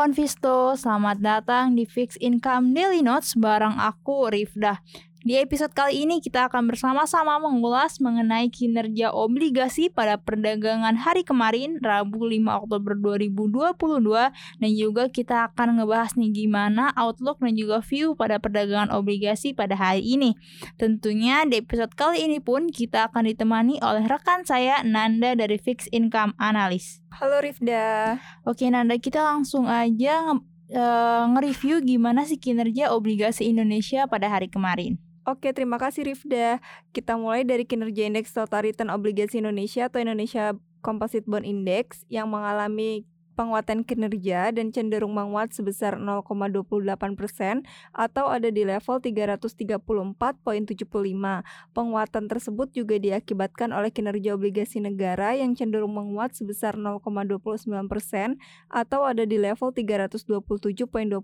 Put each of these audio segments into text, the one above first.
kawan Visto, selamat datang di Fix Income Daily Notes bareng aku Rifdah. Di episode kali ini kita akan bersama-sama mengulas mengenai kinerja obligasi pada perdagangan hari kemarin Rabu 5 Oktober 2022 dan juga kita akan ngebahas nih gimana outlook dan juga view pada perdagangan obligasi pada hari ini. Tentunya di episode kali ini pun kita akan ditemani oleh rekan saya Nanda dari Fix Income Analyst. Halo Rifda. Oke Nanda, kita langsung aja uh, nge-review gimana sih kinerja obligasi Indonesia pada hari kemarin. Oke, terima kasih Rifda. Kita mulai dari kinerja indeks total return obligasi Indonesia atau Indonesia Composite Bond Index yang mengalami penguatan kinerja dan cenderung menguat sebesar 0,28 persen atau ada di level 334,75. Penguatan tersebut juga diakibatkan oleh kinerja obligasi negara yang cenderung menguat sebesar 0,29 persen atau ada di level 327,21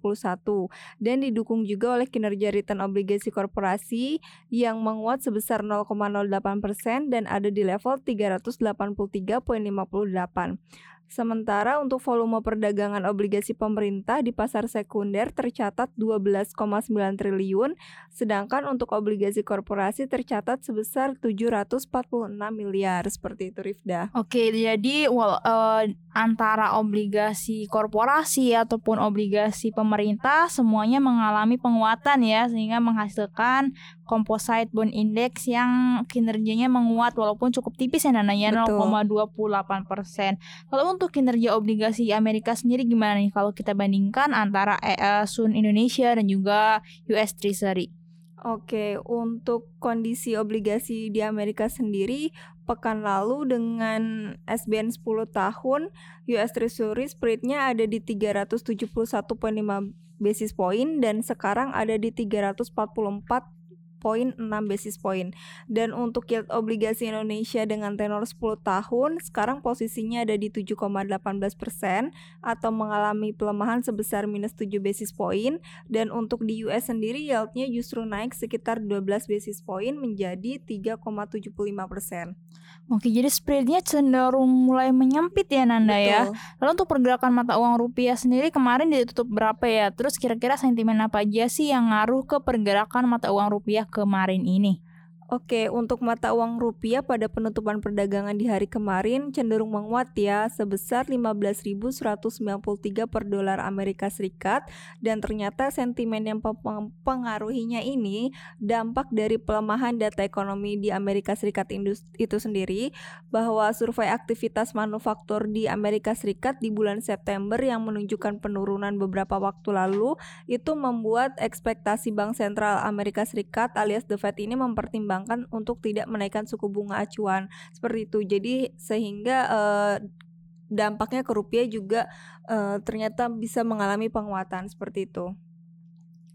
dan didukung juga oleh kinerja return obligasi korporasi yang menguat sebesar 0,08 persen dan ada di level 383,58. Sementara untuk volume perdagangan obligasi pemerintah di pasar sekunder tercatat 12,9 triliun, sedangkan untuk obligasi korporasi tercatat sebesar 746 miliar seperti itu Rifda. Oke, jadi well, uh, antara obligasi korporasi ataupun obligasi pemerintah semuanya mengalami penguatan ya sehingga menghasilkan composite bond index yang kinerjanya menguat walaupun cukup tipis ya nananya 0,28 persen. Lalu untuk kinerja obligasi Amerika sendiri gimana nih kalau kita bandingkan antara EA Sun Indonesia dan juga US Treasury? Oke, untuk kondisi obligasi di Amerika sendiri, pekan lalu dengan SBN 10 tahun, US Treasury spreadnya ada di 371,5 basis point dan sekarang ada di 344 6 basis point. Dan untuk yield obligasi Indonesia dengan tenor 10 tahun sekarang posisinya ada di 7,18 persen atau mengalami pelemahan sebesar minus 7 basis point. Dan untuk di US sendiri yieldnya justru naik sekitar 12 basis point menjadi 3,75 persen. Oke, jadi spreadnya cenderung mulai menyempit ya Nanda ya. Betul. ya. Lalu untuk pergerakan mata uang rupiah sendiri kemarin ditutup berapa ya? Terus kira-kira sentimen apa aja sih yang ngaruh ke pergerakan mata uang rupiah kemarin ini. Oke, untuk mata uang rupiah pada penutupan perdagangan di hari kemarin cenderung menguat ya sebesar 15.193 per dolar Amerika Serikat. Dan ternyata sentimen yang mempengaruhinya ini dampak dari pelemahan data ekonomi di Amerika Serikat itu sendiri bahwa survei aktivitas manufaktur di Amerika Serikat di bulan September yang menunjukkan penurunan beberapa waktu lalu itu membuat ekspektasi Bank Sentral Amerika Serikat alias The Fed ini mempertimbangkan mempertimbangkan untuk tidak menaikkan suku bunga acuan seperti itu. Jadi sehingga uh, dampaknya ke rupiah juga uh, ternyata bisa mengalami penguatan seperti itu.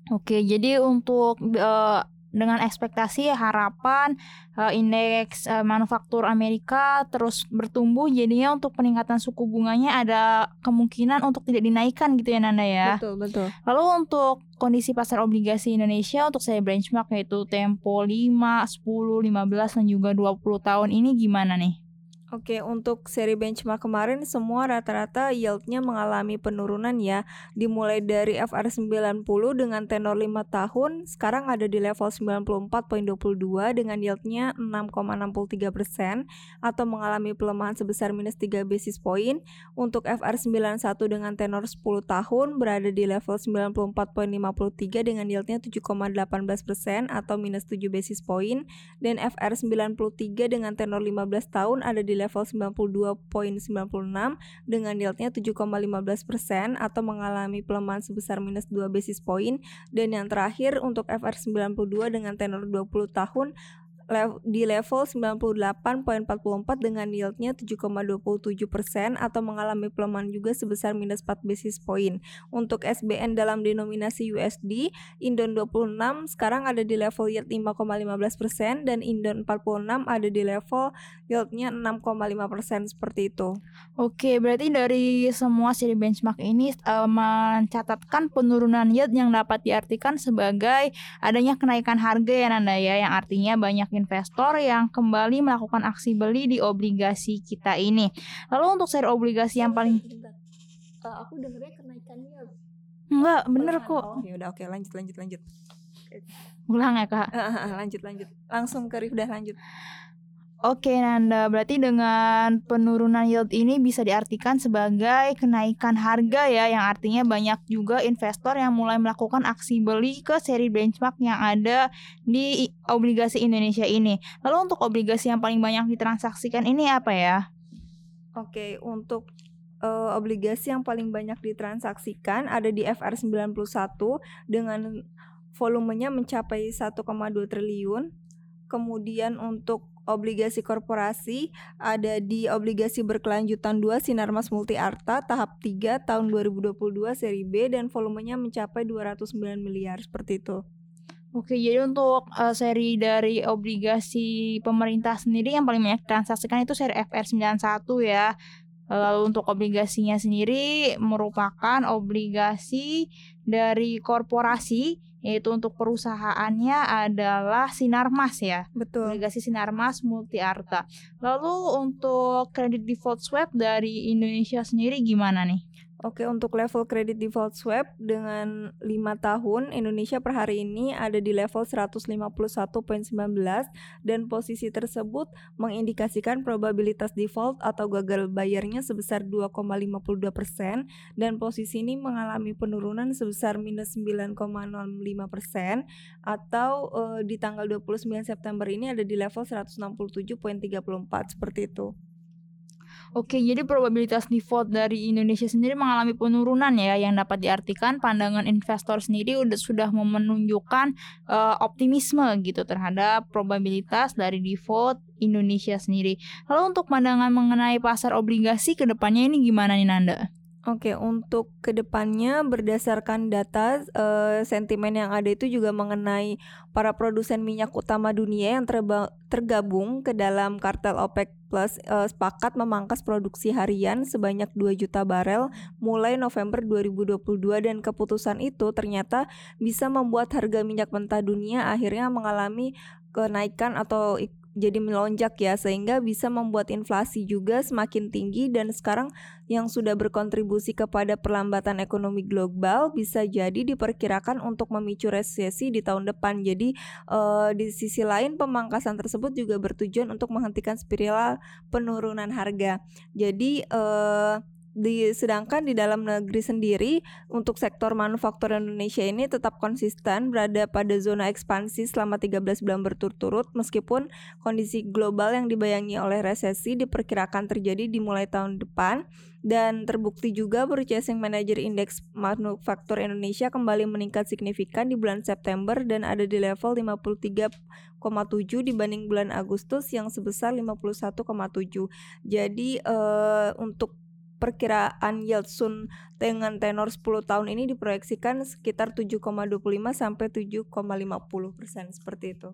Oke, jadi untuk uh, dengan ekspektasi harapan uh, indeks uh, manufaktur Amerika terus bertumbuh jadinya untuk peningkatan suku bunganya ada kemungkinan untuk tidak dinaikkan gitu ya Nanda ya. Betul, betul. Lalu untuk kondisi pasar obligasi Indonesia untuk saya benchmark yaitu tempo 5, 10, 15 dan juga 20 tahun ini gimana nih? Oke, untuk seri benchmark kemarin semua rata-rata yieldnya mengalami penurunan ya. Dimulai dari FR90 dengan tenor 5 tahun, sekarang ada di level 94.22 dengan yieldnya 6,63% atau mengalami pelemahan sebesar minus 3 basis point. Untuk FR91 dengan tenor 10 tahun berada di level 94.53 dengan yieldnya 7,18% atau minus 7 basis point. Dan FR93 dengan tenor 15 tahun ada di level 92.96 dengan yieldnya 7,15% persen atau mengalami pelemahan sebesar minus 2 basis point. Dan yang terakhir untuk FR92 dengan tenor 20 tahun di level 98.44 dengan yieldnya 7,27 persen atau mengalami pelemahan juga sebesar minus 4 basis point. Untuk SBN dalam denominasi USD, Indon 26 sekarang ada di level yield 5,15 persen dan Indon 46 ada di level yieldnya 6,5 persen seperti itu. Oke, berarti dari semua seri benchmark ini uh, mencatatkan penurunan yield yang dapat diartikan sebagai adanya kenaikan harga ya Nanda ya, yang artinya banyak investor yang kembali melakukan aksi beli di obligasi kita ini. Lalu untuk seri obligasi yang paling Uh, aku dengernya kenaikan yield. Enggak, bener kok. Oh, ya udah oke lanjut lanjut lanjut. Ulang ya, Kak. lanjut lanjut. Langsung ke Rifdah lanjut. Oke Nanda, berarti dengan penurunan yield ini bisa diartikan sebagai kenaikan harga ya Yang artinya banyak juga investor yang mulai melakukan aksi beli ke seri benchmark yang ada di obligasi Indonesia ini Lalu untuk obligasi yang paling banyak ditransaksikan ini apa ya? Oke, untuk uh, obligasi yang paling banyak ditransaksikan ada di FR91 dengan volumenya mencapai 1,2 triliun. Kemudian untuk obligasi korporasi ada di obligasi berkelanjutan 2 Sinarmas Multi Arta tahap 3 tahun 2022 seri B dan volumenya mencapai 209 miliar seperti itu. Oke, jadi untuk uh, seri dari obligasi pemerintah sendiri yang paling banyak transaksikan itu seri FR91 ya. Lalu untuk obligasinya sendiri merupakan obligasi dari korporasi yaitu untuk perusahaannya adalah Sinarmas ya. Betul. Obligasi Sinarmas Multi Arta. Lalu untuk kredit default swap dari Indonesia sendiri gimana nih? Oke, untuk level kredit default swap dengan 5 tahun Indonesia per hari ini ada di level 151.19 dan posisi tersebut mengindikasikan probabilitas default atau gagal bayarnya sebesar 2,52% dan posisi ini mengalami penurunan sebesar minus 9,05% atau uh, di tanggal 29 September ini ada di level 167.34 seperti itu. Oke, jadi probabilitas default dari Indonesia sendiri mengalami penurunan ya yang dapat diartikan pandangan investor sendiri udah sudah menunjukkan uh, optimisme gitu terhadap probabilitas dari default Indonesia sendiri. Lalu untuk pandangan mengenai pasar obligasi ke depannya ini gimana nih Nanda? Oke, untuk ke depannya berdasarkan data uh, sentimen yang ada itu juga mengenai para produsen minyak utama dunia yang tergabung ke dalam kartel OPEC Plus uh, sepakat memangkas produksi harian sebanyak 2 juta barel mulai November 2022 dan keputusan itu ternyata bisa membuat harga minyak mentah dunia akhirnya mengalami kenaikan atau jadi melonjak ya sehingga bisa membuat inflasi juga semakin tinggi dan sekarang yang sudah berkontribusi kepada perlambatan ekonomi global bisa jadi diperkirakan untuk memicu resesi di tahun depan. Jadi uh, di sisi lain pemangkasan tersebut juga bertujuan untuk menghentikan spiral penurunan harga. Jadi uh, di sedangkan di dalam negeri sendiri untuk sektor manufaktur Indonesia ini tetap konsisten berada pada zona ekspansi selama 13 bulan berturut-turut meskipun kondisi global yang dibayangi oleh resesi diperkirakan terjadi dimulai tahun depan dan terbukti juga Purchasing Manager Index Manufaktur Indonesia kembali meningkat signifikan di bulan September dan ada di level 53,7 dibanding bulan Agustus yang sebesar 51,7. Jadi uh, untuk perkiraan yield Sun dengan tenor 10 tahun ini diproyeksikan sekitar 7,25 sampai 7,50 persen seperti itu.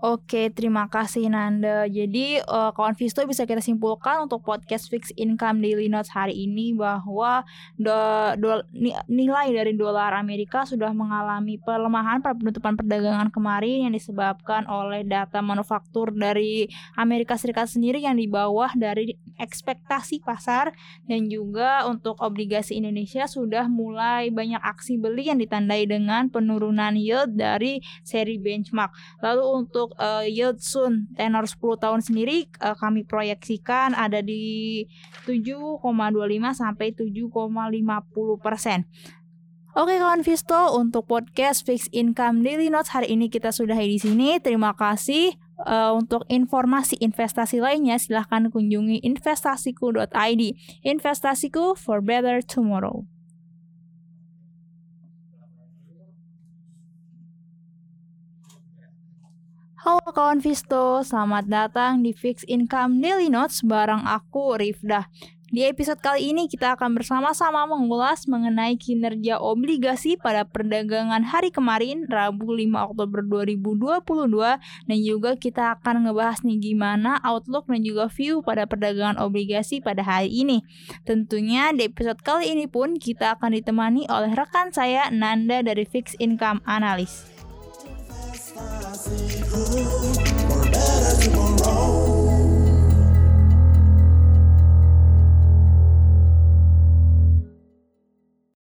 Oke, terima kasih Nanda. Jadi uh, kawan Visto bisa kita simpulkan untuk podcast Fixed Income Daily Notes hari ini bahwa do, do, nilai dari dolar Amerika sudah mengalami pelemahan pada penutupan perdagangan kemarin yang disebabkan oleh data manufaktur dari Amerika Serikat sendiri yang di bawah dari ekspektasi pasar dan juga untuk obligasi Indonesia sudah mulai banyak aksi beli yang ditandai dengan penurunan yield dari seri benchmark. Lalu untuk untuk uh, yield soon tenor 10 tahun sendiri uh, kami proyeksikan ada di 7,25 sampai 7,50 persen. Oke kawan Visto, untuk podcast Fix Income Daily Notes hari ini kita sudah di sini. Terima kasih. Uh, untuk informasi investasi lainnya silahkan kunjungi investasiku.id. Investasiku for better tomorrow. Halo kawan Visto, selamat datang di Fix Income Daily Notes bareng aku Rifdah. Di episode kali ini kita akan bersama-sama mengulas mengenai kinerja obligasi pada perdagangan hari kemarin Rabu 5 Oktober 2022 dan juga kita akan ngebahas nih gimana outlook dan juga view pada perdagangan obligasi pada hari ini. Tentunya di episode kali ini pun kita akan ditemani oleh rekan saya Nanda dari Fix Income Analyst. passing through, for better tomorrow.